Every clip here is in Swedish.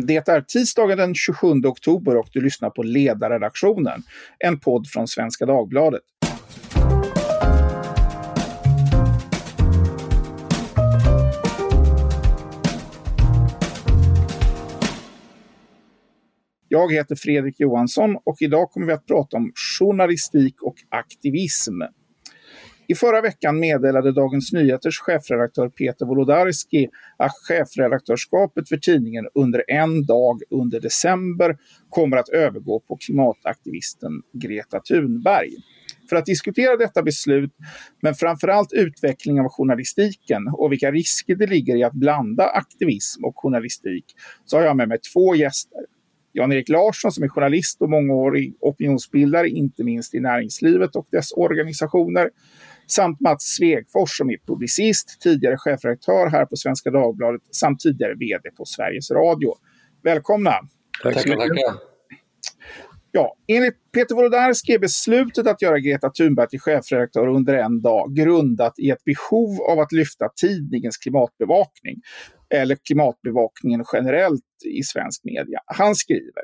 Det är tisdagen den 27 oktober och du lyssnar på Ledarredaktionen, en podd från Svenska Dagbladet. Jag heter Fredrik Johansson och idag kommer vi att prata om journalistik och aktivism. I förra veckan meddelade Dagens Nyheters chefredaktör Peter Wolodarski att chefredaktörskapet för tidningen under en dag under december kommer att övergå på klimataktivisten Greta Thunberg. För att diskutera detta beslut, men framförallt utvecklingen av journalistiken och vilka risker det ligger i att blanda aktivism och journalistik, så har jag med mig två gäster. Jan-Erik Larsson som är journalist och mångårig opinionsbildare, inte minst i näringslivet och dess organisationer samt Mats Svegfors som är publicist, tidigare chefredaktör här på Svenska Dagbladet samt tidigare vd på Sveriges Radio. Välkomna! Tack så mycket. Ja, enligt Peter Wolodarski är beslutet att göra Greta Thunberg till chefredaktör under en dag grundat i ett behov av att lyfta tidningens klimatbevakning, eller klimatbevakningen generellt i svensk media. Han skriver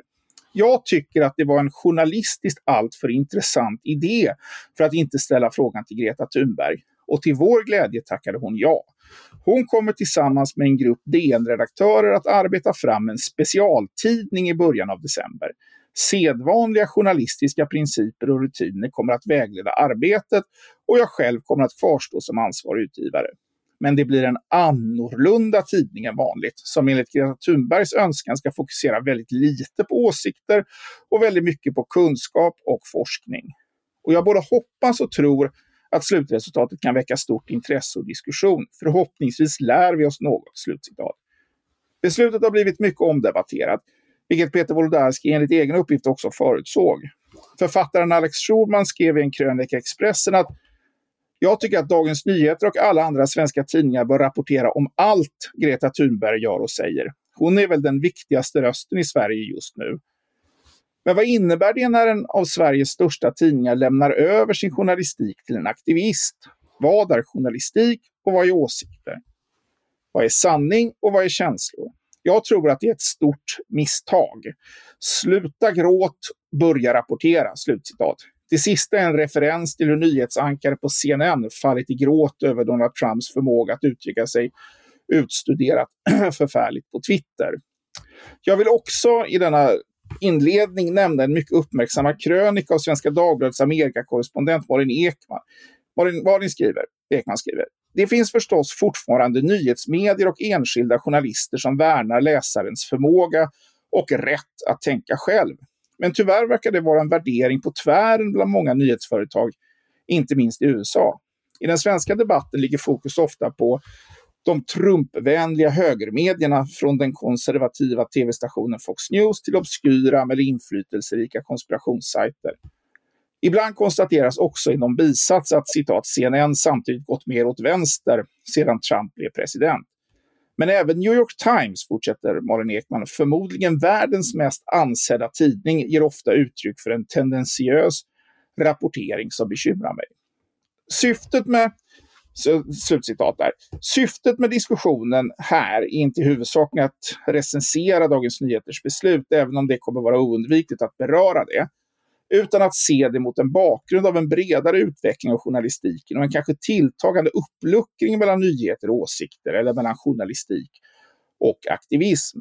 jag tycker att det var en journalistiskt alltför intressant idé för att inte ställa frågan till Greta Thunberg. Och till vår glädje tackade hon ja. Hon kommer tillsammans med en grupp DN-redaktörer att arbeta fram en specialtidning i början av december. Sedvanliga journalistiska principer och rutiner kommer att vägleda arbetet och jag själv kommer att kvarstå som ansvarig utgivare men det blir en annorlunda tidning än vanligt som enligt Greta Thunbergs önskan ska fokusera väldigt lite på åsikter och väldigt mycket på kunskap och forskning. Och jag både hoppas och tror att slutresultatet kan väcka stort intresse och diskussion. Förhoppningsvis lär vi oss något. Slutcitat. Beslutet har blivit mycket omdebatterat, vilket Peter Wolodarski enligt egen uppgift också förutsåg. Författaren Alex Schulman skrev i en krönika i Expressen att jag tycker att Dagens Nyheter och alla andra svenska tidningar bör rapportera om allt Greta Thunberg gör och säger. Hon är väl den viktigaste rösten i Sverige just nu. Men vad innebär det när en av Sveriges största tidningar lämnar över sin journalistik till en aktivist? Vad är journalistik och vad är åsikter? Vad är sanning och vad är känslor? Jag tror att det är ett stort misstag. Sluta gråt, börja rapportera. Slutcitat. Det sista är en referens till hur nyhetsankare på CNN fallit i gråt över Donald Trumps förmåga att uttrycka sig utstuderat förfärligt på Twitter. Jag vill också i denna inledning nämna en mycket uppmärksammad krönika av Svenska Dagbladets Amerikakorrespondent Malin Ekman. Malin, Malin skriver, Ekman skriver, det finns förstås fortfarande nyhetsmedier och enskilda journalister som värnar läsarens förmåga och rätt att tänka själv. Men tyvärr verkar det vara en värdering på tvären bland många nyhetsföretag, inte minst i USA. I den svenska debatten ligger fokus ofta på de Trumpvänliga högermedierna från den konservativa tv-stationen Fox News till obskyra eller inflytelserika konspirationssajter. Ibland konstateras också i någon bisats att citat CNN samtidigt gått mer åt vänster sedan Trump blev president. Men även New York Times, fortsätter Malin Ekman, förmodligen världens mest ansedda tidning, ger ofta uttryck för en tendentiös rapportering som bekymrar mig. Syftet med Slutcitat där. Syftet med diskussionen här är inte huvudsakligen att recensera Dagens Nyheters beslut, även om det kommer vara oundvikligt att beröra det utan att se det mot en bakgrund av en bredare utveckling av journalistiken och en kanske tilltagande uppluckring mellan nyheter och åsikter eller mellan journalistik och aktivism.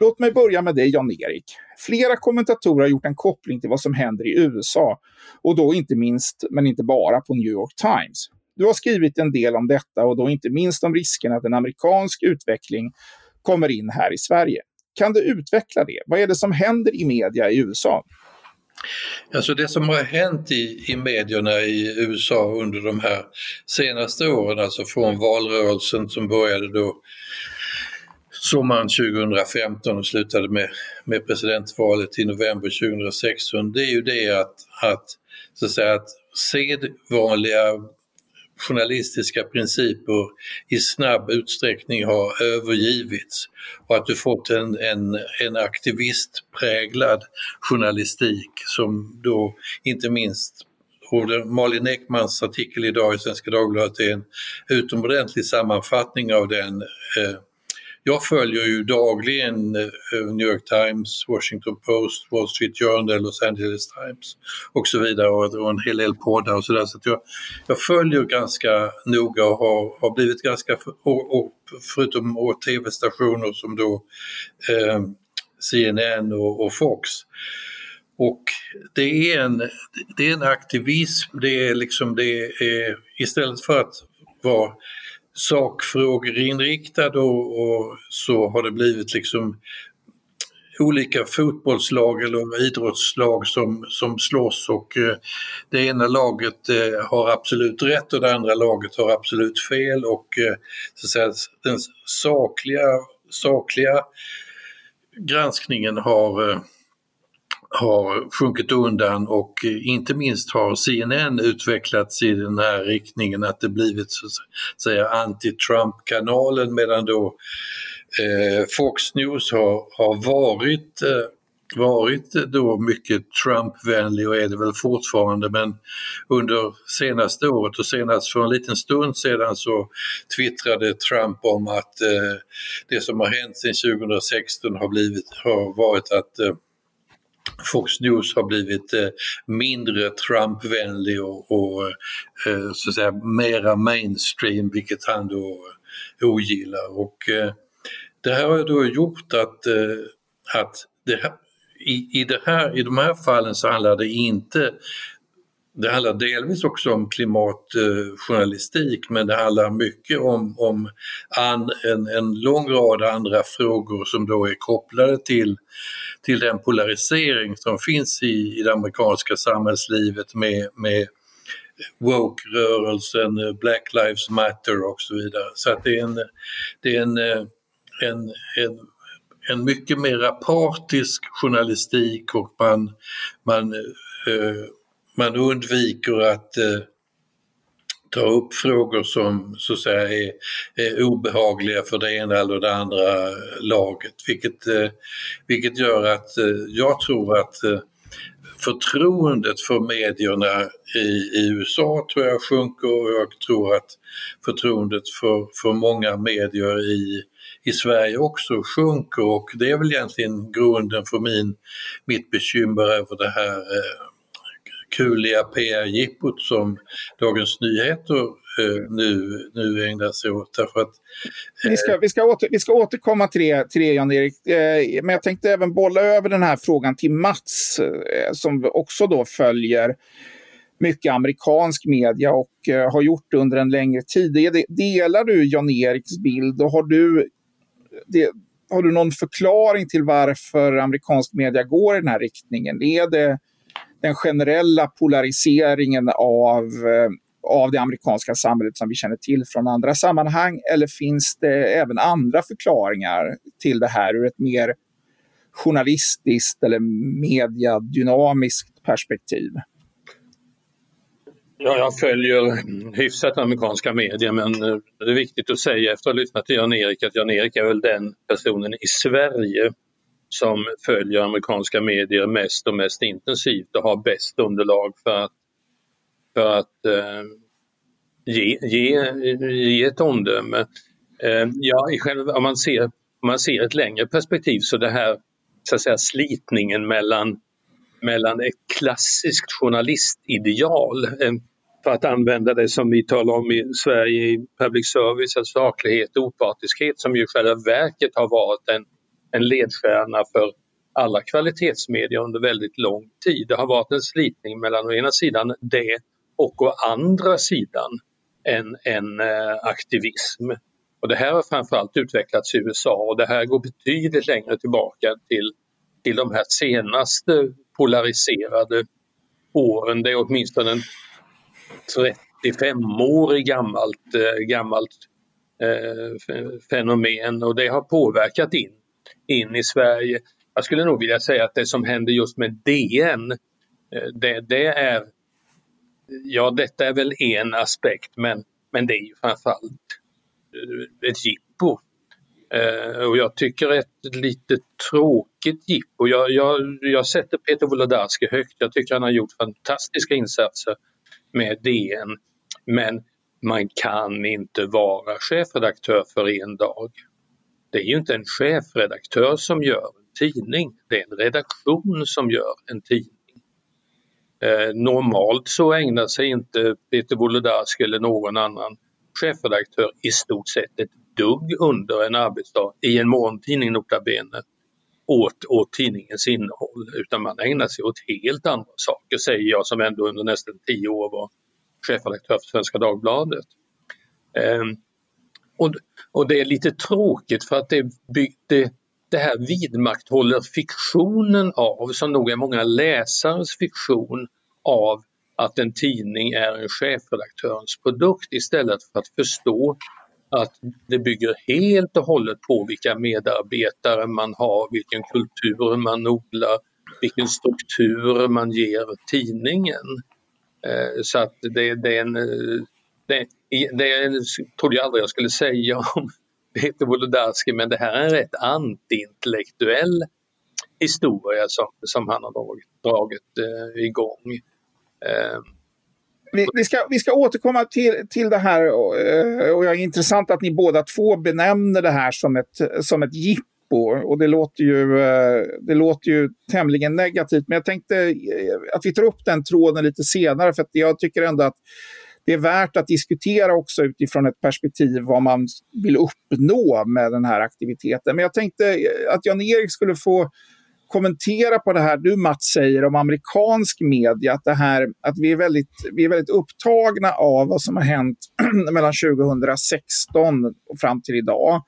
Låt mig börja med dig, Jan-Erik. Flera kommentatorer har gjort en koppling till vad som händer i USA och då inte minst, men inte bara, på New York Times. Du har skrivit en del om detta och då inte minst om risken att en amerikansk utveckling kommer in här i Sverige. Kan du utveckla det? Vad är det som händer i media i USA? Alltså det som har hänt i, i medierna i USA under de här senaste åren, alltså från valrörelsen som började då sommaren 2015 och slutade med, med presidentvalet i november 2016, det är ju det att, att, så att, säga, att sedvanliga journalistiska principer i snabb utsträckning har övergivits och att du fått en, en, en aktivistpräglad journalistik som då inte minst och Malin Ekmans artikel idag i Svenska Dagbladet är en utomordentlig sammanfattning av den. Eh, jag följer ju dagligen eh, New York Times, Washington Post, Wall Street Journal, Los Angeles Times och så vidare och, en hel del poddar och sådär. Så, jag, jag följer ganska noga och har, har blivit ganska, och, och förutom tv-stationer som då eh, CNN och, och Fox. Och det är, en, det är en aktivism, det är liksom det är istället för att vara sakfrågor inriktad och, och, så har det blivit liksom olika fotbollslag eller idrottslag som, som slåss och eh, det ena laget eh, har absolut rätt och det andra laget har absolut fel och eh, så att säga, den sakliga, sakliga granskningen har eh, har sjunkit undan och inte minst har CNN utvecklats i den här riktningen att det blivit så att säga anti-Trump-kanalen medan då eh, Fox News har, har varit eh, varit då mycket Trump-vänlig och är det väl fortfarande. Men under senaste året och senast för en liten stund sedan så twittrade Trump om att eh, det som har hänt sedan 2016 har, blivit, har varit att eh, Fox News har blivit eh, mindre Trump-vänlig och, och eh, så att säga mera mainstream, vilket han då ogillar. Och eh, det här har då gjort att, att det, i, i, det här, i de här fallen så handlar det inte det handlar delvis också om klimatjournalistik men det handlar mycket om, om an, en, en lång rad andra frågor som då är kopplade till, till den polarisering som finns i, i det amerikanska samhällslivet med, med woke-rörelsen, Black Lives Matter och så vidare. Så att det är en, det är en, en, en en mycket mer partisk journalistik och man, man eh, man undviker att eh, ta upp frågor som så att säga är, är, obehagliga för det ena eller det andra laget. Vilket, eh, vilket gör att eh, jag tror att eh, förtroendet för medierna i, i, USA tror jag sjunker och jag tror att förtroendet för, för många medier i, i Sverige också sjunker och det är väl egentligen grunden för min, mitt bekymmer över det här eh, kuliga PR-jippot som Dagens Nyheter eh, nu, nu ägnar sig åt. Därför att, eh... vi, ska, vi, ska åter, vi ska återkomma till det, till det Jan-Erik. Eh, men jag tänkte även bolla över den här frågan till Mats eh, som också då följer mycket amerikansk media och eh, har gjort det under en längre tid. Delar du Jan-Eriks bild och har du, det, har du någon förklaring till varför amerikansk media går i den här riktningen? Är det den generella polariseringen av, eh, av det amerikanska samhället som vi känner till från andra sammanhang? Eller finns det även andra förklaringar till det här ur ett mer journalistiskt eller mediadynamiskt perspektiv? Ja, jag följer hyfsat amerikanska medier men eh, det är viktigt att säga efter att ha lyssnat till Jan-Erik att Jan-Erik är väl den personen i Sverige som följer amerikanska medier mest och mest intensivt och har bäst underlag för att, för att eh, ge, ge, ge ett omdöme. Eh, ja, själv, om, man ser, om man ser ett längre perspektiv så det här så att säga, slitningen mellan, mellan ett klassiskt journalistideal eh, för att använda det som vi talar om i Sverige i public service, alltså saklighet och opartiskhet som ju i själva verket har varit en en ledstjärna för alla kvalitetsmedier under väldigt lång tid. Det har varit en slitning mellan å ena sidan det och å andra sidan en, en eh, aktivism. Och det här har framförallt utvecklats i USA och det här går betydligt längre tillbaka till, till de här senaste polariserade åren. Det är åtminstone en 35-årig gammalt, eh, gammalt eh, fenomen och det har påverkat in in i Sverige. Jag skulle nog vilja säga att det som händer just med DN, eh, det, det är, ja detta är väl en aspekt men, men det är ju framförallt eh, ett jippo. Eh, och jag tycker ett lite tråkigt jippo. Jag, jag, jag sätter Peter Wolodarski högt. Jag tycker han har gjort fantastiska insatser med DN. Men man kan inte vara chefredaktör för en dag det är ju inte en chefredaktör som gör en tidning, det är en redaktion som gör en tidning. Eh, normalt så ägnar sig inte Peter Wolodarski eller någon annan chefredaktör i stort sett ett dugg under en arbetsdag i en morgontidning nota bene åt, åt tidningens innehåll utan man ägnar sig åt helt andra saker säger jag som ändå under nästan tio år var chefredaktör för Svenska Dagbladet. Eh, och, och det är lite tråkigt för att det, det, det här vidmakthåller fiktionen av, som nog är många läsares fiktion av att en tidning är en chefredaktörens produkt istället för att förstå att det bygger helt och hållet på vilka medarbetare man har, vilken kultur man odlar, vilken struktur man ger tidningen. Eh, så att det, det är en... Eh, det, det trodde jag aldrig jag skulle säga om Peter Wolodarski men det här är en rätt antiintellektuell historia som, som han har dragit, dragit eh, igång. Eh, vi, vi, ska, vi ska återkomma till, till det här och, eh, och det är intressant att ni båda två benämner det här som ett, som ett jippo. Och det låter, ju, eh, det låter ju tämligen negativt. Men jag tänkte eh, att vi tar upp den tråden lite senare för att jag tycker ändå att det är värt att diskutera också utifrån ett perspektiv vad man vill uppnå med den här aktiviteten. Men jag tänkte eh, att Jan-Erik skulle få kommentera på det här du Mats säger om amerikansk media, att, det här, att vi, är väldigt, vi är väldigt upptagna av vad som har hänt mellan 2016 och fram till idag.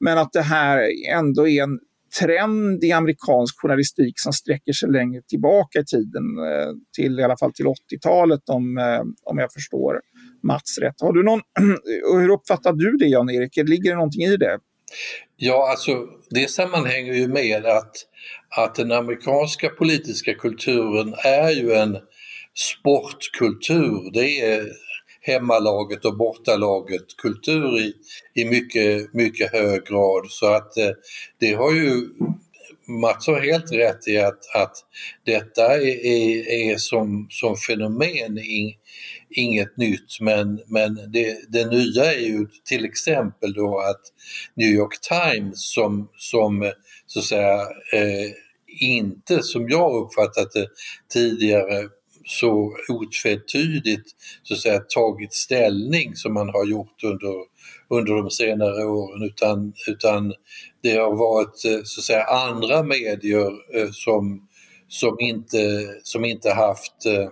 Men att det här ändå är en trend i amerikansk journalistik som sträcker sig längre tillbaka i tiden, eh, till i alla fall till 80-talet om, eh, om jag förstår Mats rätt. Har du någon, hur uppfattar du det Jan-Erik? Ligger det någonting i det? Ja, alltså det sammanhänger ju med att, att den amerikanska politiska kulturen är ju en sportkultur. Det är hemmalaget och bortalaget kultur i, i mycket, mycket hög grad. Så att eh, det har ju Mats har helt rätt i att, att detta är, är, är som, som fenomen in, inget nytt men, men det, det nya är ju till exempel då att New York Times som, som så att säga eh, inte som jag uppfattat det tidigare så otvetydigt så att säga, tagit ställning som man har gjort under, under de senare åren utan, utan det har varit eh, så att säga, andra medier eh, som, som, inte, som inte haft eh,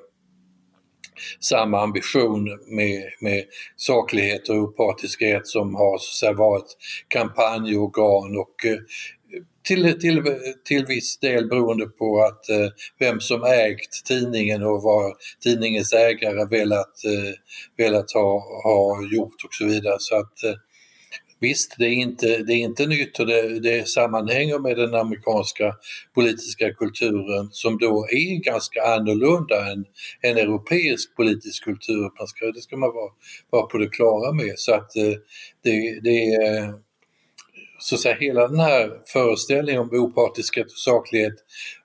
samma ambition med, med saklighet och opartiskhet som har så att säga, varit kampanjorgan och till, till, till viss del beroende på att eh, vem som ägt tidningen och vad tidningens ägare velat, eh, velat ha, ha gjort och så vidare. Så att eh, Visst, det är inte, det är inte nytt och det, det sammanhänger med den amerikanska politiska kulturen som då är ganska annorlunda än en europeisk politisk kultur. Man ska, det ska man vara, vara på det klara med. Så att eh, det, det är så att säga, hela den här föreställningen om opartiskhet och saklighet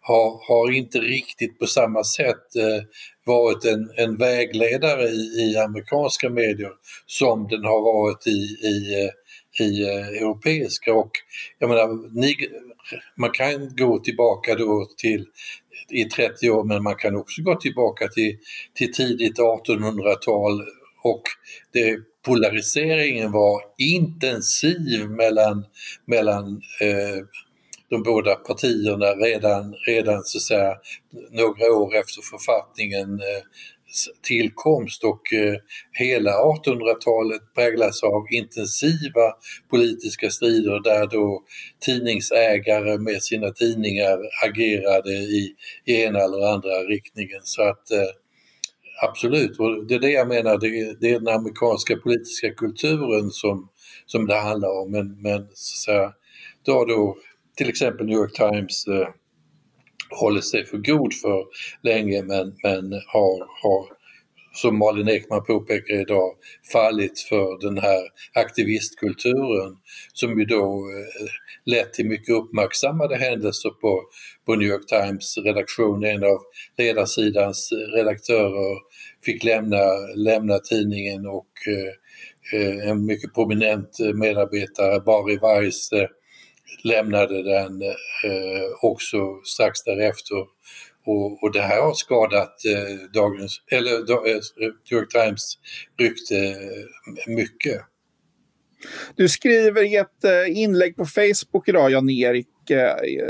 har, har inte riktigt på samma sätt eh, varit en, en vägledare i, i, amerikanska medier som den har varit i, i, eh, i eh, europeiska. Och jag menar, ni, man kan gå tillbaka då till i 30 år men man kan också gå tillbaka till, till tidigt 1800-tal och det polariseringen var intensiv mellan, mellan eh, de båda partierna redan, redan så att säga, några år efter författningen eh, tillkomst och eh, hela 1800-talet präglas av intensiva politiska strider där då tidningsägare med sina tidningar agerade i, i ena eller andra riktningen. Så att eh, Absolut, och det är det jag menar, det, det är den amerikanska politiska kulturen som, som det handlar om. Men, men så att säga, då, då till exempel New York Times eh, håller sig för god för länge men, men har, har, som Malin Ekman påpekar idag, fallit för den här aktivistkulturen som ju då eh, lett till mycket uppmärksammade händelser på, på New York Times redaktion. En av ledarsidans redaktörer fick lämna, lämna tidningen och eh, eh en mycket prominent eh, medarbetare, Bari Weiss, lämnade den också strax därefter. Och, och det här har skadat eh, dagens, eller eh, New York Times rykte eh, mycket. Du skriver i ett inlägg på Facebook idag, Jan-Erik,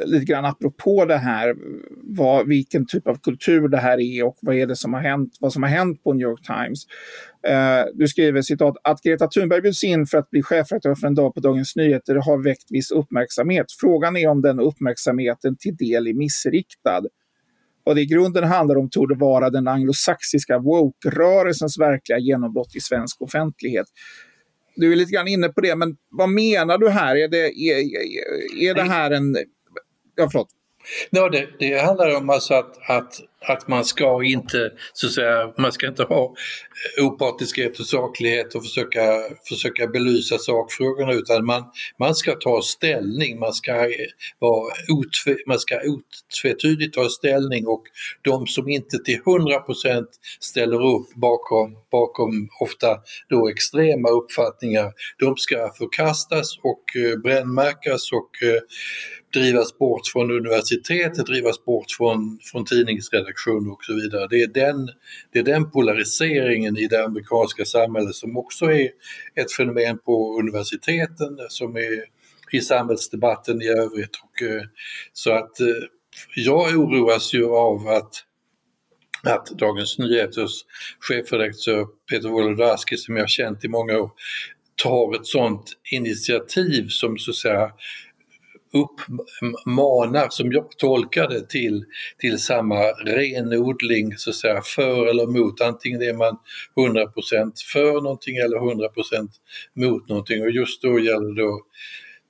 lite grann apropå det här, vad, vilken typ av kultur det här är och vad är det som har hänt, vad som har hänt på New York Times. Du skriver citat att Greta Thunberg bjuds in för att bli chefredaktör för en dag på Dagens Nyheter har väckt viss uppmärksamhet. Frågan är om den uppmärksamheten till del är missriktad. Vad det i grunden handlar om torde vara den anglosaxiska woke-rörelsens verkliga genombrott i svensk offentlighet du är lite grann inne på det, men vad menar du här? Är det, är, är det här en... Ja, förlåt. Ja, det, det handlar om alltså att, att, att man ska inte, så att säga, man ska inte ha opartiskhet och saklighet och försöka, försöka belysa sakfrågorna utan man, man ska ta ställning, man ska, vara otve, man ska otvetydigt ta ställning och de som inte till 100% ställer upp bakom, bakom ofta då extrema uppfattningar, de ska förkastas och eh, brännmärkas och eh, drivas bort från universitetet, drivas bort från, från tidningsredaktion och så vidare. Det är, den, det är den polariseringen i det amerikanska samhället som också är ett fenomen på universiteten, som är i samhällsdebatten i övrigt. Och, eh, så att eh, jag oroas ju av att att Dagens Nyheters chefredaktör Peter Wolodarski, som jag känt i många år, tar ett sådant initiativ som så att säga uppmanar, som jag tolkade till, till samma renodling så att säga för eller mot. Antingen är man 100% för någonting eller 100% mot någonting och just då gäller det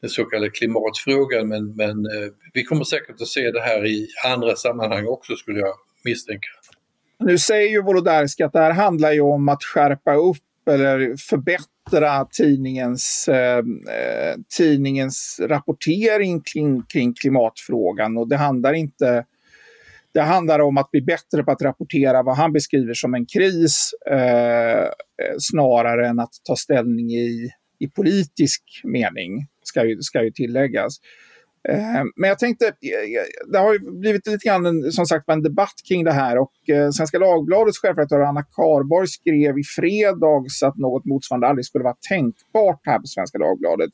den så kallade klimatfrågan men, men eh, vi kommer säkert att se det här i andra sammanhang också skulle jag misstänka. Nu säger ju Wolodarski att det här handlar ju om att skärpa upp eller förbättra tidningens, eh, eh, tidningens rapportering kring, kring klimatfrågan. Och det handlar inte det handlar om att bli bättre på att rapportera vad han beskriver som en kris eh, eh snarare än att ta ställning i, i politisk mening, ska ju, ska ju tilläggas. Eh, men jag tänkte, eh, eh, det har ju blivit lite grann en, som sagt en debatt kring det här och Svenska Dagbladets chefredaktör Anna Karborg skrev i fredags att något motsvarande aldrig skulle vara tänkbart här på Svenska Dagbladet.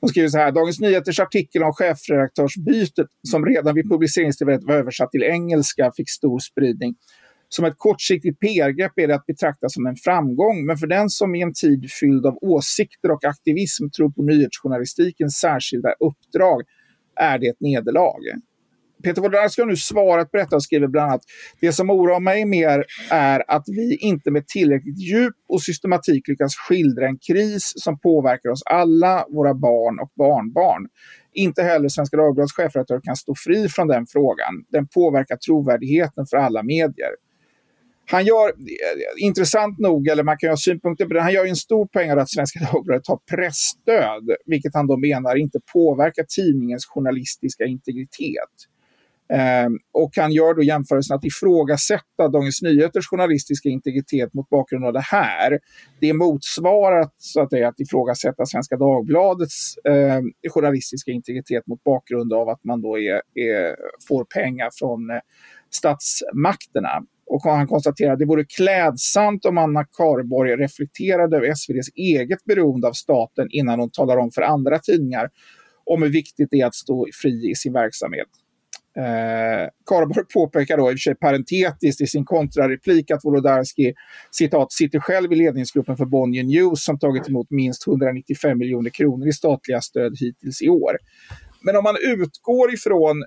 Hon skriver så här, Dagens Nyheters artikel om chefredaktörsbytet som redan vid publiceringstillfället var översatt till engelska fick stor spridning. Som ett kortsiktigt PR-grepp är det att betrakta som en framgång, men för den som i en tid fylld av åsikter och aktivism tror på nyhetsjournalistikens särskilda uppdrag är det ett nederlag. Peter Wolodarski har nu svarat på detta och skriver bland annat det som oroar mig mer är att vi inte med tillräckligt djup och systematik lyckas skildra en kris som påverkar oss alla, våra barn och barnbarn. Inte heller Svenska Dagbladets chefredaktör kan stå fri från den frågan. Den påverkar trovärdigheten för alla medier. Han gör, eh, intressant nog, eller man kan ha synpunkter på det, han gör en stor poäng av att Svenska Dagbladet har pressstöd, vilket han då menar inte påverkar tidningens journalistiska integritet. Um, och han gör då jämförelsen att ifrågasätta Dagens Nyheters journalistiska integritet mot bakgrund av det här. Det motsvarar så att, säga, att ifrågasätta Svenska Dagbladets eh, journalistiska integritet mot bakgrund av att man då är, är, får pengar från eh, statsmakterna. Och han konstaterar att det vore klädsamt om Anna Karborg reflekterade över SVDs eget beroende av staten innan hon talar om för andra tidningar om hur viktigt det är att stå fri i sin verksamhet. Eh, Karborg påpekar då i och för sig parentetiskt i sin kontrareplik att Wolodarski citat, sitter själv i ledningsgruppen för Bonnier News som tagit emot minst 195 miljoner kronor i statliga stöd hittills i år. Men om man utgår ifrån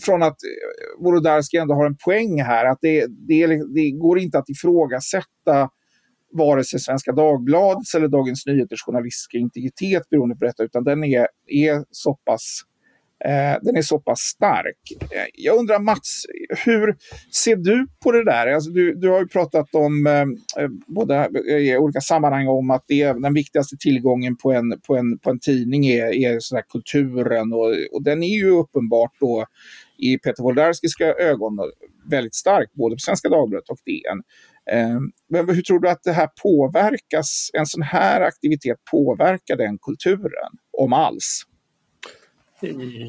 från att eh, Wolodarski ändå har en poäng här. Att det, det, det går inte att ifrågasätta vare sig Svenska Dagbladets eller Dagens Nyheters journalistiska integritet beroende på detta, utan den är, är så pass Eh, den är så pass stark. Eh, jag undrar Mats, hur ser du på det där? Alltså, du, du har ju pratat om, eh, eh både i olika sammanhang om att det är den viktigaste tillgången på en, på en, på en tidning är, är sådär kulturen och, och den är ju uppenbart då i Peter Wolodarskis ögon väldigt stark, både på Svenska Dagbladet och DN. Eh, men hur tror du att det här påverkas, en sån här aktivitet påverkar den kulturen, om alls?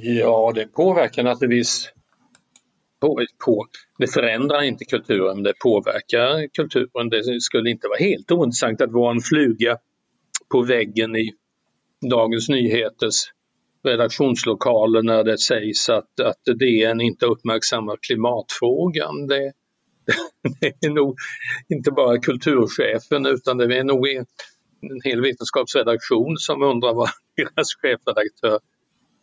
Ja, det påverkar naturligtvis. På, på, det förändrar inte kulturen, men det påverkar kulturen. Det skulle inte vara helt ointressant att vara en fluga på väggen i Dagens Nyheters redaktionslokaler när det sägs att, att DN inte uppmärksammar klimatfrågan. Det, det är nog inte bara kulturchefen utan det är nog en hel vetenskapsredaktion som undrar vad deras chefredaktör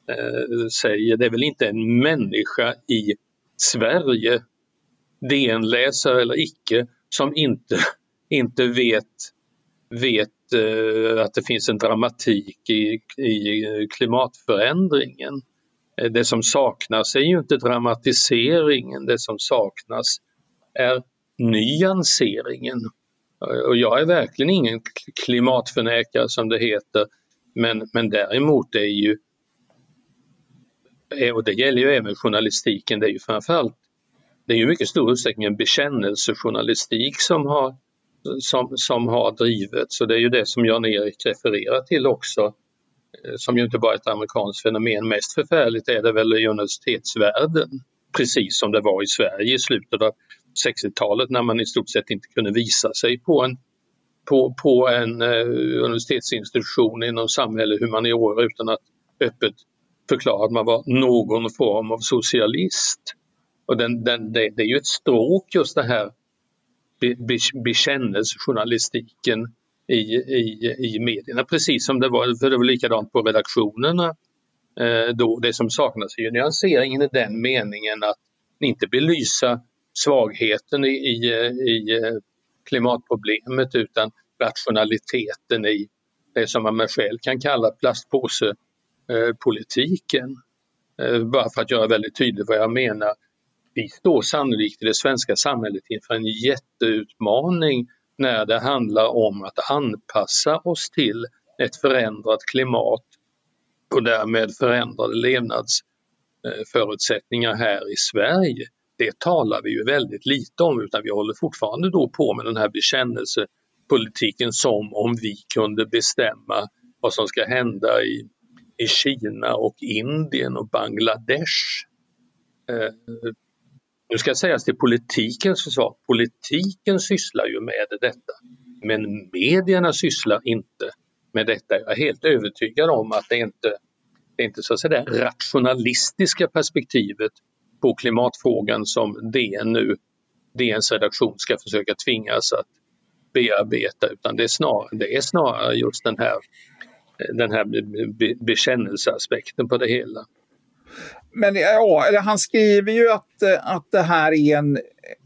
Eh, säger. Det är väl inte en människa i Sverige, DN-läsare eller icke, som inte, inte vet, vet eh, att det finns en dramatik i, i klimatförändringen. Eh, det som saknas är ju inte dramatiseringen, det som saknas är nyanseringen. Eh, och jag är verkligen ingen klimatförnekare som det heter, men, men däremot är ju, Eh, och det gäller ju även journalistiken, det är ju framförallt, det är ju mycket stor utsträckning en bekännelsejournalistik som har, som, som har drivits och det är ju det som Jan-Erik refererar till också, eh, som ju inte bara är ett amerikanskt fenomen. Mest förfärligt är det väl i universitetsvärlden, precis som det var i Sverige i slutet av 60-talet när man i stort sett inte kunde visa sig på en, på, på en eh, universitetsinstitution inom samhälle humaniora utan att öppet förklara att man var någon form av socialist. Och den, den, det, det, är ju ett stråk just det här be, be, bekännelsejournalistiken i, i, i medierna, precis som det var, för det var likadant på redaktionerna eh, då. Det som saknas är ju nyanseringen i den meningen att inte belysa svagheten i, i, i eh, klimatproblemet utan rationaliteten i det som man med själv kan kalla plastpåse Eh, politiken. Eh, bara för att göra väldigt tydligt vad jag menar. Vi står sannolikt i det svenska samhället inför en jätteutmaning när det handlar om att anpassa oss till ett förändrat klimat och därmed förändrade levnadsförutsättningar här i Sverige det talar vi ju väldigt lite om utan vi håller fortfarande då på med den här bekännelsepolitiken som om vi kunde bestämma vad som ska hända i, i Kina och Indien och Bangladesh. Eh, nu ska sägas till politikens försvar, politiken sysslar ju med detta men medierna sysslar inte med detta. Jag är helt övertygad om att det inte det är inte så att säga det rationalistiska perspektivet på klimatfrågan som DN nu, DNs redaktion ska försöka tvingas att bearbeta utan det är snarare, det är snarare just den här, den här be, bekännelseaspekten på det hela. Men ja, eller han skriver ju att, att det här är en,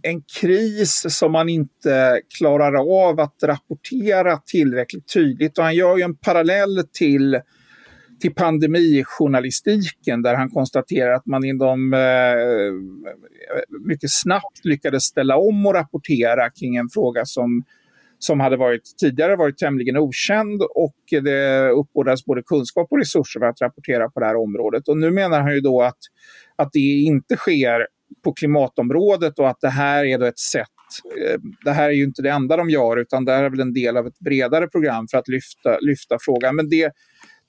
en kris som man inte klarar av att rapportera tillräckligt tydligt. Och han gör ju en parallell till till pandemijournalistiken där han konstaterar att man inom eh, mycket snabbt lyckades ställa om och rapportera kring en fråga som, som hade varit, tidigare varit tämligen okänd och det uppbådades både kunskap och resurser för att rapportera på det här området. Och nu menar han ju då att, att det inte sker på klimatområdet och att det här är då ett sätt eh, det här är ju inte det enda de gör utan det här är väl en del av ett bredare program för att lyfta, lyfta frågan. Men det,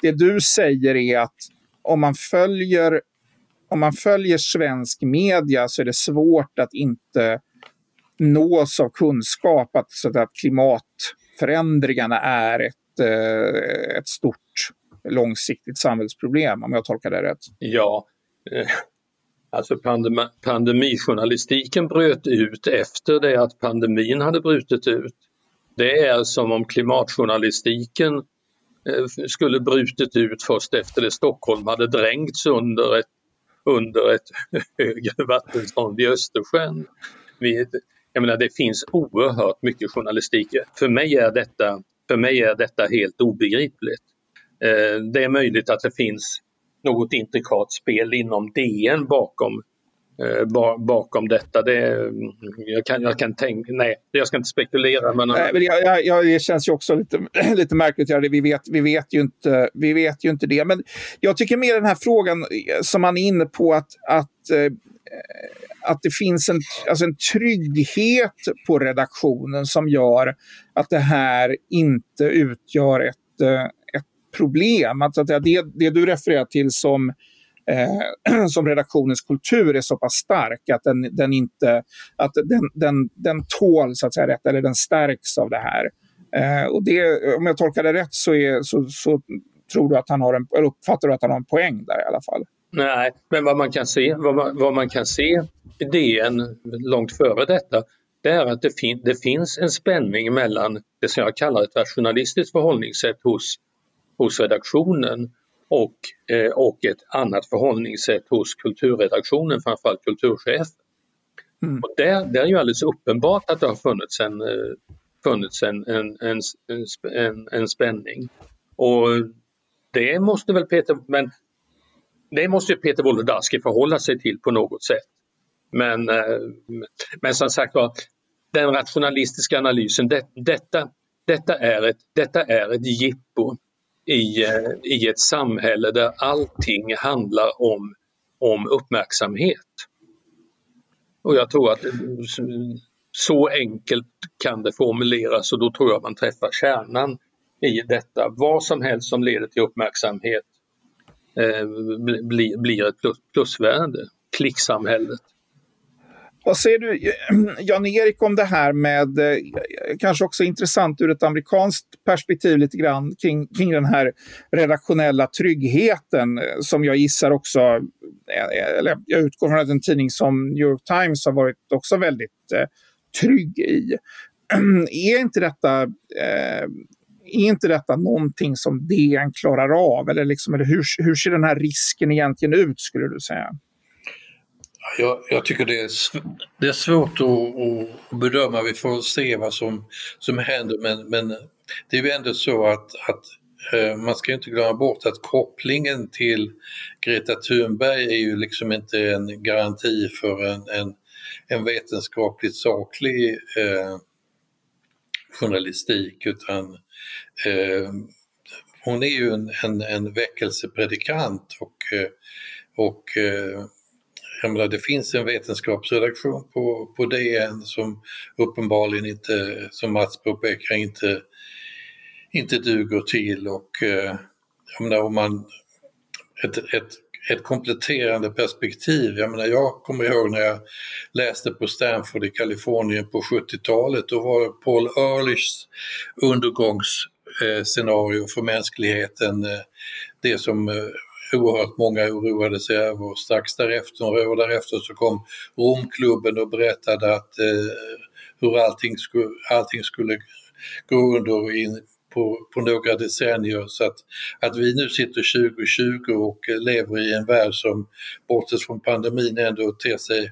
det du säger är att om man följer om man följer svensk media så är det svårt att inte nås av kunskap att, så att klimatförändringarna är ett, eh, ett stort långsiktigt samhällsproblem, om jag tolkar det rätt. Ja, eh, alltså pandemi, pandemijournalistiken bröt ut efter det att pandemin hade brutit ut. Det är som om klimatjournalistiken eh, skulle brutit ut först efter det Stockholm hade dränkts under ett, under ett högre vattenstånd i Östersjön. Vi, jag menar, det finns oerhört mycket journalistik. För mig är detta, för mig är detta helt obegripligt. Eh, det är möjligt att det finns något intrikat spel inom DN bakom Eh, bakom detta. Det, mm, jag, kan, jag kan tänka, nej, jag ska inte spekulera. Men... Nej, men jag, jag, jag, det känns ju också lite, lite märkligt. Vi vet, vi, vet ju inte, vi vet ju inte det. Men jag tycker mer den här frågan som man är inne på att, att eh, att det finns en, alltså en trygghet på redaktionen som gör att det här inte utgör ett, eh, ett problem. Att, att det, det du refererar till som eh, som redaktionens kultur är så pass stark att den, den inte att den, den, den tål så att säga rätt, eller den stärks av det här. Eh, och det, om jag tolkar det rätt så, är, så, så tror du att han har en, eller uppfattar du att han har en poäng där i alla fall? Nej, men vad man kan se, vad man, vad man kan se i DN långt före detta, det är att det, fin det finns en spänning mellan det som jag kallar ett rationalistiskt förhållningssätt hos, hos redaktionen och, eh, och ett annat förhållningssätt hos kulturredaktionen, framförallt kulturchefen. Mm. Och där, där är ju alldeles uppenbart att det har funnits en, eh, funnits en, en, en, en, en spänning. Och det måste väl Peter, men det måste Peter Wolodarski förhålla sig till på något sätt. Men, eh, men som sagt var, den rationalistiska analysen, det, detta, detta, är ett, detta är ett jippo i, eh, i ett samhälle där allting handlar om, om uppmärksamhet. Och jag tror att eh, så enkelt kan det formuleras och då tror jag man träffar kärnan i detta. Vad som helst som leder till uppmärksamhet Eh, bli, blir, ett plus, plusvärde. Klicksamhället. Vad säger du, Jan-Erik, om det här med, eh, kanske också intressant ur ett amerikanskt perspektiv lite grann, kring, kring den här redaktionella tryggheten eh, som jag gissar också, eller jag utgår från att en tidning som New York Times har varit också väldigt eh, trygg i. Är inte detta eh, är inte detta någonting som DN klarar av? Eller, liksom, eller hur, hur ser den här risken egentligen ut, skulle du säga? Jag, jag tycker det är, det är svårt att, att, bedöma, vi får se vad som, som händer men, men det är ju ändå så att, att eh, man ska inte glömma bort att kopplingen till Greta Thunberg är ju liksom inte en garanti för en, en, en vetenskapligt saklig eh, journalistik utan eh, hon är ju en, en, en väckelsepredikant och, eh, och eh, jag menar, det finns en vetenskapsredaktion på, på DN som uppenbarligen inte, som Mats påpekar, inte, inte duger till och eh, jag menar, om man, ett, ett, ett kompletterande perspektiv. Jag menar, jag kommer ihåg när jag läste på Stanford i Kalifornien på 70-talet, då var Paul Ehrlichs undergångs Eh, scenario för mänskligheten eh, det som eh, oerhört många oroade sig över och strax därefter, några år därefter så kom Romklubben och berättade att eh, hur allting skulle, allting skulle gå under in på, på några decennier. Så att, att vi nu sitter 2020 och lever i en värld som bortsett från pandemin ändå ter sig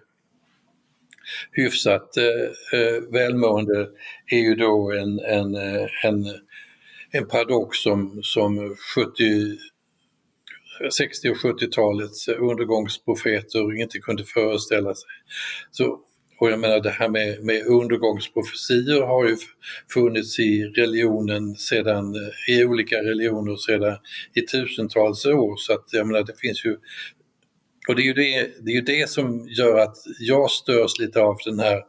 hyfsat eh, välmående är ju då en, en, en, en paradox som, som 70 60 och 70-talets undergångsprofeter inte kunde föreställa sig. Så, och jag menar det här med, med undergångsprofetior har ju funnits i religionen sedan, i olika religioner sedan i tusentals år så att jag menar det finns ju och det är, ju det, det är ju det som gör att jag störs lite av den här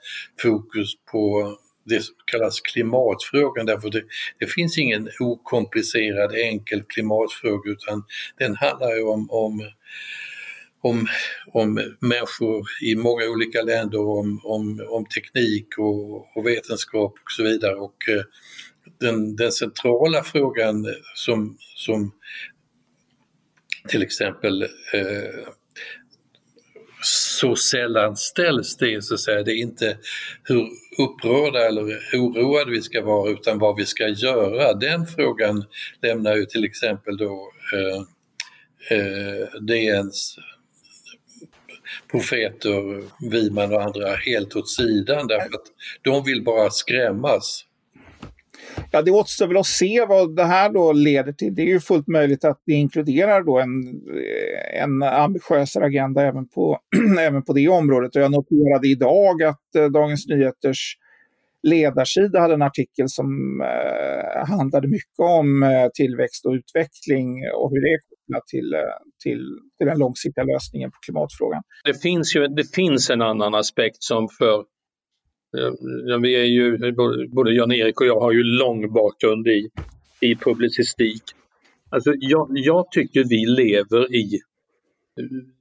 fokus på det som kallas klimatfrågan därför det, det finns ingen okomplicerad enkel klimatfråga utan den handlar ju om, om om, om människor i många olika länder, om, om, om teknik och, och vetenskap och så vidare. Och eh, den, den centrala frågan som, som till exempel eh, så sällan ställs det så att säga. Det är inte hur upprörda eller oroade vi ska vara utan vad vi ska göra. Den frågan lämnar ju till exempel då eh, eh, DNs profeter, Wiman och andra helt åt sidan därför att de vill bara skrämmas. Ja, det återstår väl att se vad det här då leder till. Det är ju fullt möjligt att det inkluderar då en, eh, en ambitiösare agenda även på, även på det området. Och jag noterade idag att eh, Dagens Nyheters ledarsida hade en artikel som eh, handlade mycket om eh, tillväxt och utveckling och hur det är kopplat till, eh, till, till den långsiktiga lösningen på klimatfrågan. Det finns ju det finns en annan aspekt som för Eh, vi är ju, både Jan-Erik och jag har ju lång bakgrund i, i publicistik. Alltså jag, jag tycker vi lever i,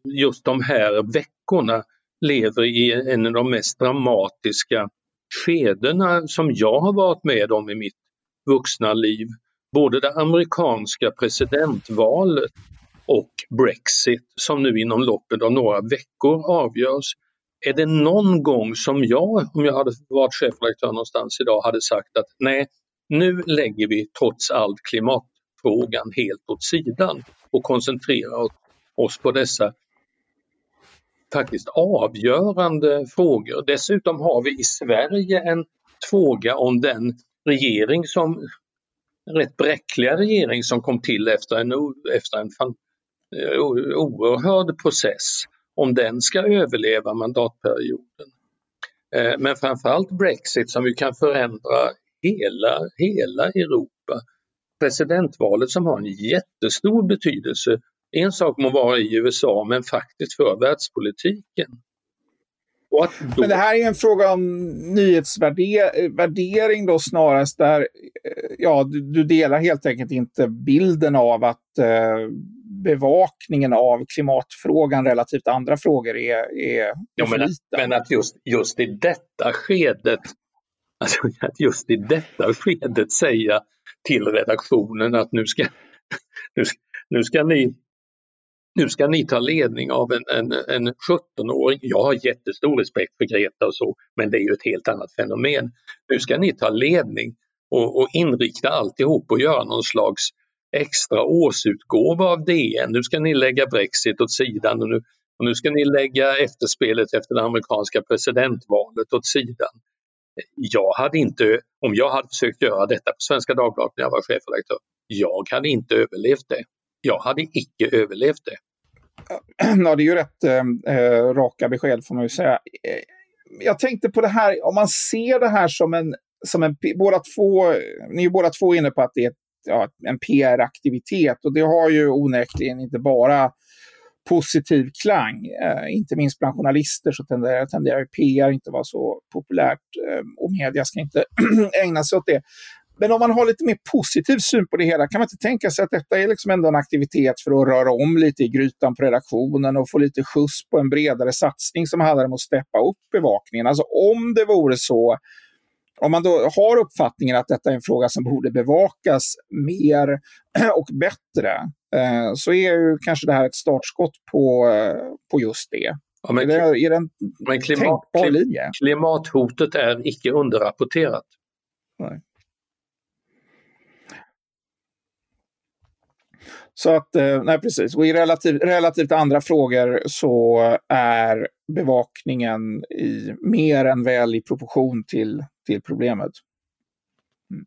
just de här veckorna, lever i en av de mest dramatiska skedena som jag har varit med om i mitt vuxna liv. Både det amerikanska presidentvalet och Brexit som nu inom loppet av några veckor avgörs. Är det någon gång som jag, om jag hade varit chefredaktör någonstans idag, hade sagt att nej, nu lägger vi trots allt klimatfrågan helt åt sidan och koncentrerar oss på dessa faktiskt avgörande frågor. Dessutom har vi i Sverige en fråga om den regering som, rätt bräckliga regering som kom till efter en, efter en fan, eh, oerhörd process, om den ska överleva mandatperioden. Eh, men framförallt Brexit som ju kan förändra hela, hela Europa. Presidentvalet som har en jättestor betydelse en sak må vara i USA, men faktiskt för världspolitiken. Men det här är en fråga om nyhetsvärdering då snarast där eh, ja, du, du delar helt enkelt inte bilden av att eh, bevakningen av klimatfrågan relativt andra frågor är, är ja, men, att, men att just, just i detta skedet Alltså att just i detta skedet säga till redaktionen att nu ska, nu, nu ska ni nu ska ni ta ledning av en, en, en 17-åring. Jag har jättestor respekt för Greta och så, men det är ju ett helt annat fenomen. Nu ska ni ta ledning och, och inrikta alltihop och göra någon slags extra årsutgåva av DN. Nu ska ni lägga Brexit åt sidan och nu, och nu ska ni lägga efterspelet efter det amerikanska presidentvalet åt sidan. Jag hade inte, om jag hade försökt göra detta på Svenska Dagbladet när jag var chefredaktör, jag hade inte överlevt det. Jag hade icke överlevt det. Ja, det är ju rätt äh, raka besked får man ju säga. Eh, jag tänkte på det här, om man ser det här som en, som en båda två, ni är båda två inne på att det är ja, en PR-aktivitet och det har ju onekligen inte bara positiv klang. Eh, inte minst bland journalister så tenderar, tenderar PR inte vara så populärt eh, och media ska inte ägna sig åt det. Men om man har lite mer positiv syn på det hela, kan man inte tänka sig att detta är liksom ändå en aktivitet för att röra om lite i grytan på redaktionen och få lite skjuts på en bredare satsning som handlar om att steppa upp bevakningen? Alltså om det vore så, om man då har uppfattningen att detta är en fråga som borde bevakas mer och bättre, eh, så är ju kanske det här ett startskott på, eh, på just det. Ja, men, är det, är det en men klimat, tänkbar linje? Klimathotet är icke underrapporterat. Nej. Så att, eh, nej precis. Och i relativ, relativt andra frågor så är bevakningen i, mer än väl i proportion till, till problemet. Mm.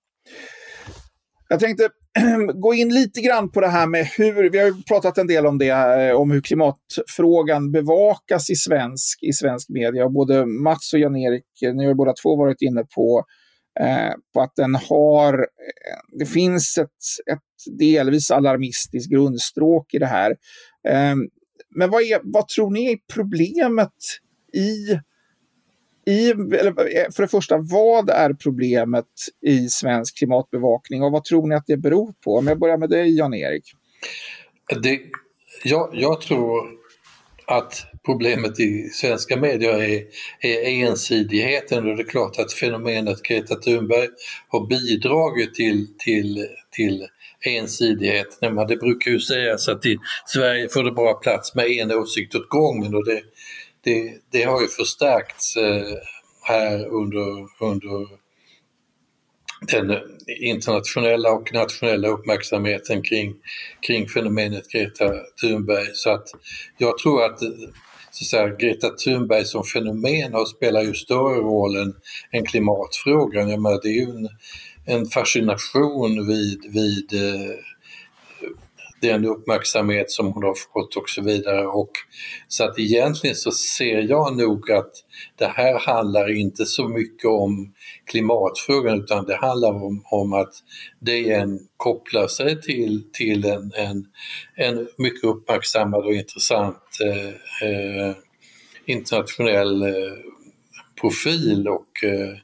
Jag tänkte gå in lite grann på det här med hur, vi har pratat en del om det, eh, om hur klimatfrågan bevakas i svensk, i svensk media. Både Mats och Jan-Erik, eh, ni har båda två varit inne på Eh, på att den har, eh, det finns ett, ett delvis alarmistiskt grundstråk i det här. Eh, men vad, är, vad tror ni är problemet i, i eller eh, för det första, vad är problemet i svensk klimatbevakning och vad tror ni att det beror på? Om jag börjar med dig Jan-Erik. Det, jag, jag tror att problemet i svenska medier är, är ensidigheten och det är klart att fenomenet Greta Thunberg har bidragit till, till, till ensidighet. Det brukar ju sägas att i Sverige får det bara plats med en åsikt åt gången och det, det, det har ju förstärkts eh, här under, under den internationella och nationella uppmärksamheten kring, kring fenomenet Greta Thunberg. Så att jag tror att, eh, så att säga, Greta Thunberg som fenomen har spelar ju större roll än, än klimatfrågan. Jag menar, det är ju en, en fascination vid, vid eh, den uppmärksamhet som hon har fått och så vidare. Och, så att egentligen så ser jag nog att det här handlar inte så mycket om klimatfrågan utan det handlar om, om att DN kopplar sig till, till en, en, en mycket uppmärksammad och intressant eh, eh, internationell eh, profil och eh,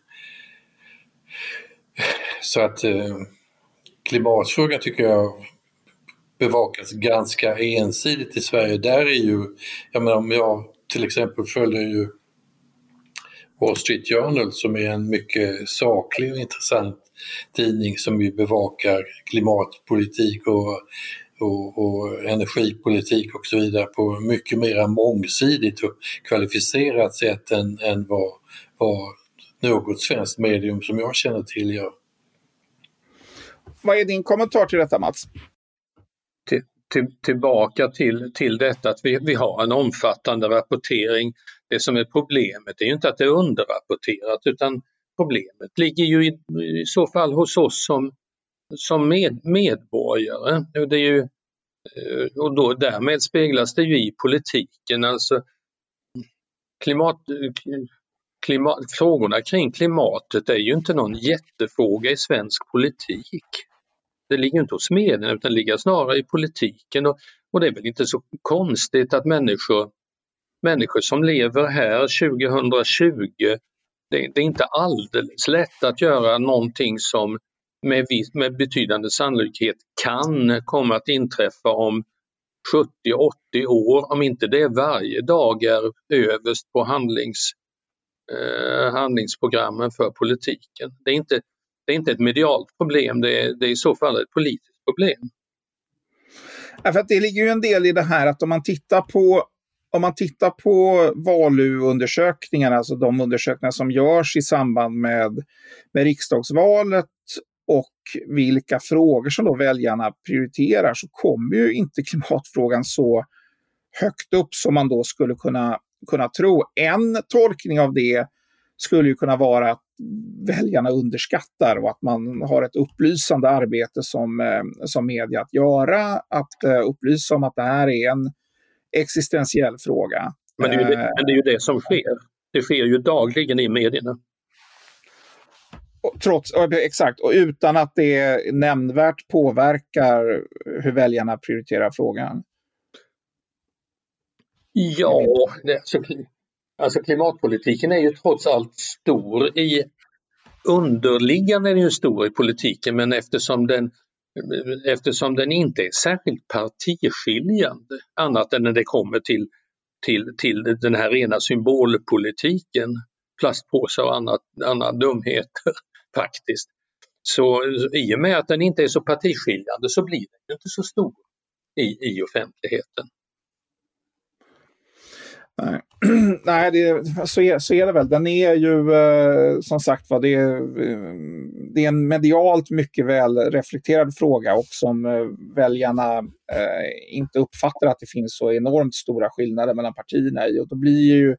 så att eh, klimatfrågan tycker jag bevakas ganska ensidigt i Sverige. Där är ju, jag menar om jag till exempel följer ju Wall Street Journal som är en mycket saklig och intressant tidning som ju bevakar klimatpolitik och, och, och, energipolitik och så vidare på mycket mer mångsidigt och kvalificerat sätt än, än vad, vad något svenskt medium som jag känner till gör. Vad är din kommentar till detta Mats? Till, tillbaka till, till detta att vi, vi har en omfattande rapportering. Det som är problemet är ju inte att det är underrapporterat utan problemet ligger ju i, i så fall hos oss som, som med, medborgare. Det är ju, eh, och då, därmed speglas det ju i politiken. Alltså klimat, klimat, frågorna kring klimatet är ju inte någon jättefråga i svensk politik. Det ligger inte hos medierna utan det ligger snarare i politiken och, och det är väl inte så konstigt att människor, människor som lever här 2020, det, det är inte alldeles lätt att göra någonting som med, med betydande sannolikhet kan komma att inträffa om 70-80 år, om inte det varje dag är överst på handlings, eh, handlingsprogrammen för politiken. Det är, inte, det är inte ett medialt problem, det är, det är i så fall ett politiskt problem. Ja, för att det ligger ju en del i det här att om man tittar på om man tittar på VALU-undersökningarna, alltså de undersökningar som görs i samband med, med riksdagsvalet och vilka frågor som då väljarna prioriterar så kommer ju inte klimatfrågan så högt upp som man då skulle kunna, kunna tro. En tolkning av det skulle ju kunna vara att väljarna underskattar och att man har ett upplysande arbete som, eh, som media att göra, att uh, upplysa om att det här är en existentiell fråga. Men det, är ju det, men det är ju det som sker. Det sker ju dagligen i medierna. Trots, exakt, och utan att det nämnvärt påverkar hur väljarna prioriterar frågan. Ja, det, alltså, klimatpolitiken är ju trots allt stor i underliggande är den ju stor i politiken men eftersom den, eftersom den inte är särskilt partiskiljande annat än när det kommer till, till, till den här rena symbolpolitiken, plastpåsar och annat, andra dumheter faktiskt. Så i och med att den inte är så partiskiljande så blir den inte så stor i, i offentligheten. Nej, Nej det, så, är, så är det väl. Den är ju eh, som sagt var, det, eh, det är en medialt mycket väl reflekterad fråga och som eh, väljarna eh, inte uppfattar att det finns så enormt stora skillnader mellan partierna i. Och då blir ju,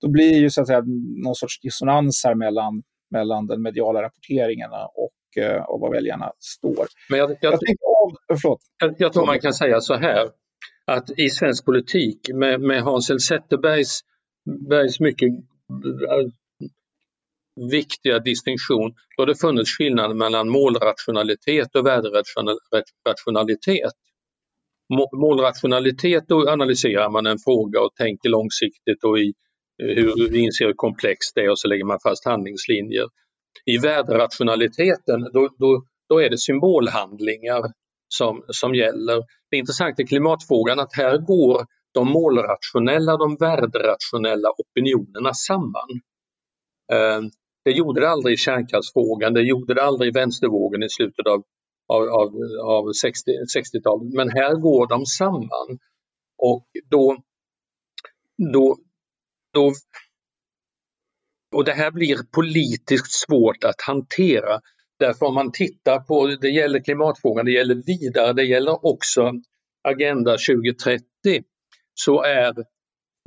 då blir ju så att säga någon sorts dissonans här mellan, mellan den mediala rapporteringen och, eh, och vad väljarna står. Men jag, jag, jag, jag, jag tror man kan säga så här att i svensk politik med, med Hans L Zetterbergs Bergs mycket äh, viktiga distinktion, då har det funnits skillnad mellan målrationalitet och värderationalitet. Målrationalitet, då analyserar man en fråga och tänker långsiktigt och i hur inser hur komplext det är och så lägger man fast handlingslinjer. I värderationaliteten, då, då, då är det symbolhandlingar som, som gäller. Det intressanta i klimatfrågan att här går de målrationella de värderationella opinionerna samman. Eh, det gjorde det aldrig i kärnkraftsfrågan, det gjorde det aldrig i vänstervågen i slutet av, av, av, av 60, 60-talet. Men här går de samman. Och då, då, då och det här blir politiskt svårt att hantera Därför om man tittar på, det gäller klimatfrågan, det gäller vidare, det gäller också Agenda 2030, så är,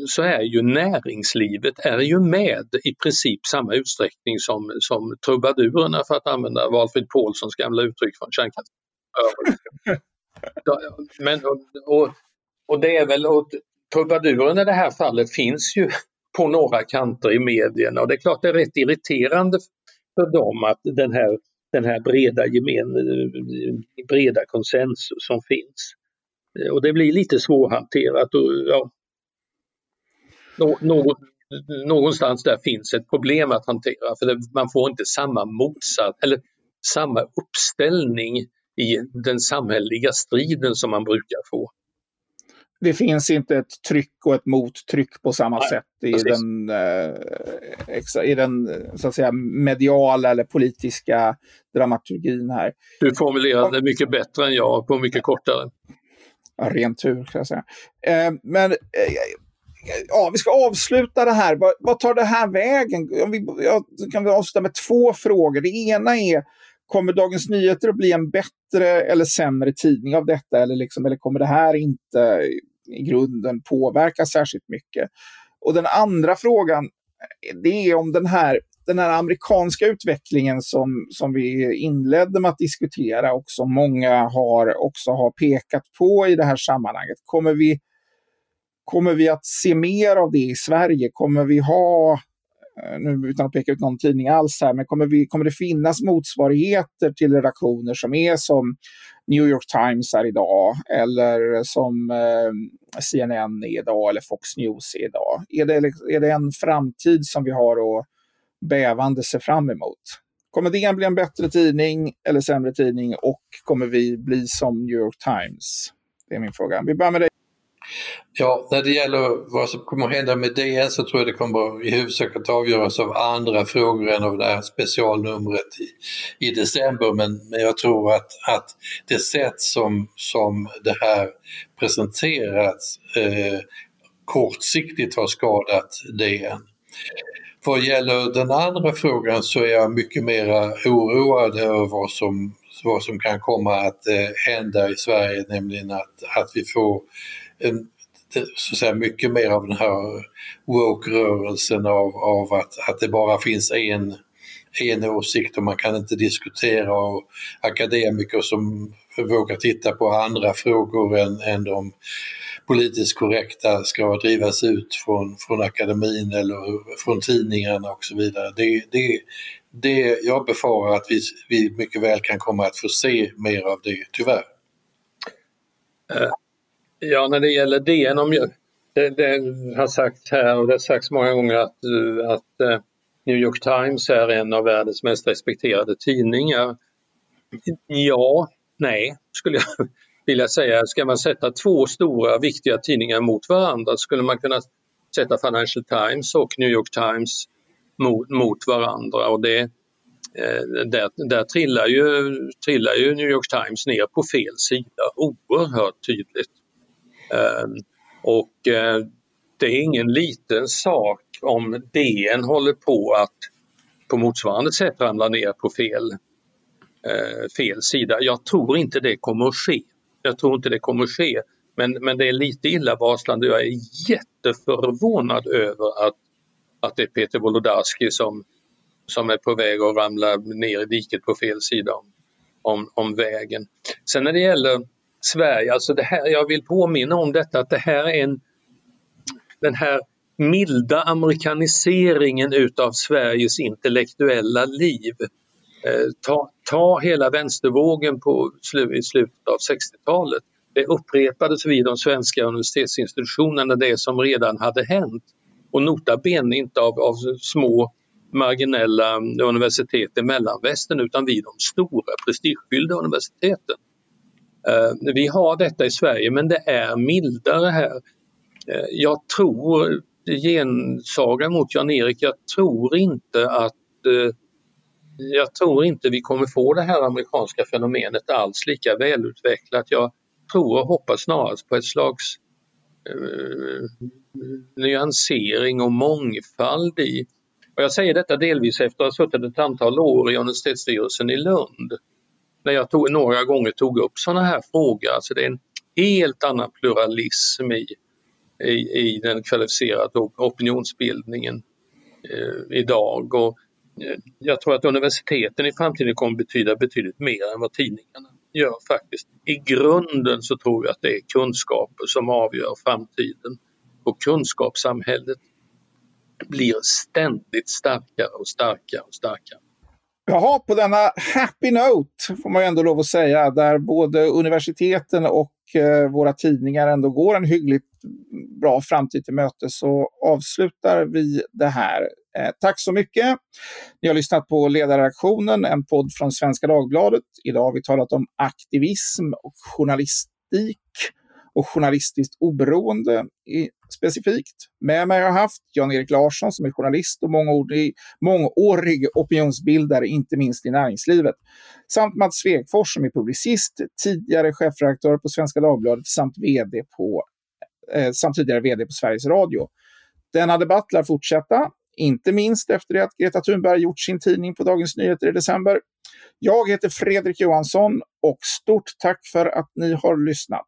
så är ju näringslivet är ju med i princip samma utsträckning som, som trubadurerna för att använda Valfrid Paulssons gamla uttryck från kärnkraften. Men, och, och det är väl, och trubaduren i det här fallet finns ju på några kanter i medierna. Och det är klart det är rätt irriterande för dem att den här, den här breda, gemen, breda konsensus som finns. Eh, och det blir lite svårhanterat. Och, ja, något, någonstans där finns ett problem att hantera för det, man får inte samma motsatt eller samma uppställning i den samhälleliga striden som man brukar få. Det finns inte ett tryck och ett mottryck på samma Nej, sätt i den, eh, i den så att säga, mediala eller politiska dramaturgin här. Du formulerade det mycket bättre än jag på mycket kortare. Ja, ren tur, ska jag säga. Eh, men eh, ja, vi ska avsluta det här. Vad, vad tar det här vägen? Om vi, ja, kan vi avsluta med två frågor. Det ena är, kommer Dagens Nyheter att bli en bättre eller sämre tidning av detta? Eller, liksom, eller kommer det här inte i grunden påverka särskilt mycket? Och den andra frågan, det är om den här, den här amerikanska utvecklingen som, som vi inledde med att diskutera och som många har, också har pekat på i det här sammanhanget. Kommer vi Kommer vi att se mer av det i Sverige? Kommer vi ha, Eh, nu utan att peka ut någon tidning alls här, men kommer, vi, kommer det finnas motsvarigheter till redaktioner som är som New York Times är idag eller som eh, CNN är idag eller Fox News är idag? Är det, liksom, är det en framtid som vi har att bävande se fram emot? Kommer DN bli en bättre tidning eller sämre tidning och kommer vi bli som New York Times? Det är min fråga. Vi börjar med dig. Ja, när det gäller vad som kommer att hända med DN så tror jag det kommer i huvudsak att avgöras av andra frågor än av det här specialnumret i, i december. Men, men jag tror att, att det sätt som, som det här presenterats eh, kortsiktigt har skadat DN. Vad gäller den andra frågan så är jag mycket mer oroad över vad som, vad som kan komma att eh, hända i Sverige, nämligen att, att vi får en, så att säga, mycket mer av den här woke-rörelsen av, av att, att det bara finns en, en åsikt och man kan inte diskutera och akademiker som vågar titta på andra frågor än, än de politiskt korrekta ska drivas ut från, från akademin eller från tidningarna och så vidare. Det, det, det, jag befarar att vi, vi mycket väl kan komma att få se mer av det, tyvärr. Eh, Ja, när det gäller DN, om det, det har sagts här och det har sagts många gånger att, eh, att eh, New York Times är en av världens mest respekterade tidningar. Ja, nej, skulle jag vilja säga. Ska man sätta två stora viktiga tidningar mot varandra skulle man kunna sätta Financial Times och New York Times mot, mot varandra och det, eh, där, där trillar, ju, trillar ju New York Times ner på fel sida oerhört tydligt. Ehm, och eh, det är ingen liten sak om DN håller på att på motsvarande sätt ramla ner på fel, eh, fel sida. Jag tror inte det kommer att ske. Jag tror inte det kommer att ske. Men, men det är lite illavarslande. Jag är jätteförvånad över att, att det är Peter Wolodarski som, som är på väg att ramla ner i diket på fel sida om, om, om vägen. Sen när det gäller Sverige. Alltså det här, jag vill påminna om detta att det här är en, den här milda amerikaniseringen utav Sveriges intellektuella liv. Eh, ta, ta hela vänstervågen på i slutet av 60-talet. Det upprepades vid de svenska universitetsinstitutionerna det som redan hade hänt. Och nota bene inte av, av små marginella universitet i mellanvästern utan vid de stora prestigefyllda universiteten. Eh, vi har detta i Sverige men det är mildare här. Eh, jag tror, gensaga mot Jan-Erik, jag tror inte att eh, jag tror inte vi kommer få det här amerikanska fenomenet alls lika välutvecklat. Jag tror och hoppas snarast på ett slags eh, nyansering och mångfald i. Och jag säger detta delvis efter att ha suttit ett antal år i universitetsstyrelsen i Lund när jag tog, några gånger tog upp sådana här frågor. Alltså det är en helt annan pluralism i, i, i den kvalificerade opinionsbildningen eh, idag. Och, eh, jag tror att universiteten i framtiden kommer betyda betydligt mer än vad tidningarna gör faktiskt. I grunden så tror jag att det är kunskaper som avgör framtiden. Och kunskapssamhället blir ständigt starkare och starkare och starkare. Jaha, på denna happy note får man ju ändå lov att säga, där både universiteten och eh, våra tidningar ändå går en hyggligt bra framtid till mötes så avslutar vi det här. Eh, tack så mycket. Ni har lyssnat på Ledarredaktionen, en podd från Svenska Dagbladet. Idag har vi talat om aktivism och journalistik och journalistiskt oberoende i, specifikt. Med mig har jag haft Jan-Erik Larsson som är journalist och mångårig, mångårig opinionsbildare, inte minst i näringslivet. Samt Mats Svegfors som är publicist, tidigare chefredaktör på Svenska Dagbladet samt, vd på, eh, samt tidigare vd på Sveriges Radio. Denna debatt lär fortsätta, inte minst efter det att Greta Thunberg gjort sin tidning på Dagens Nyheter i december. Jag heter Fredrik Johansson och stort tack för att ni har lyssnat.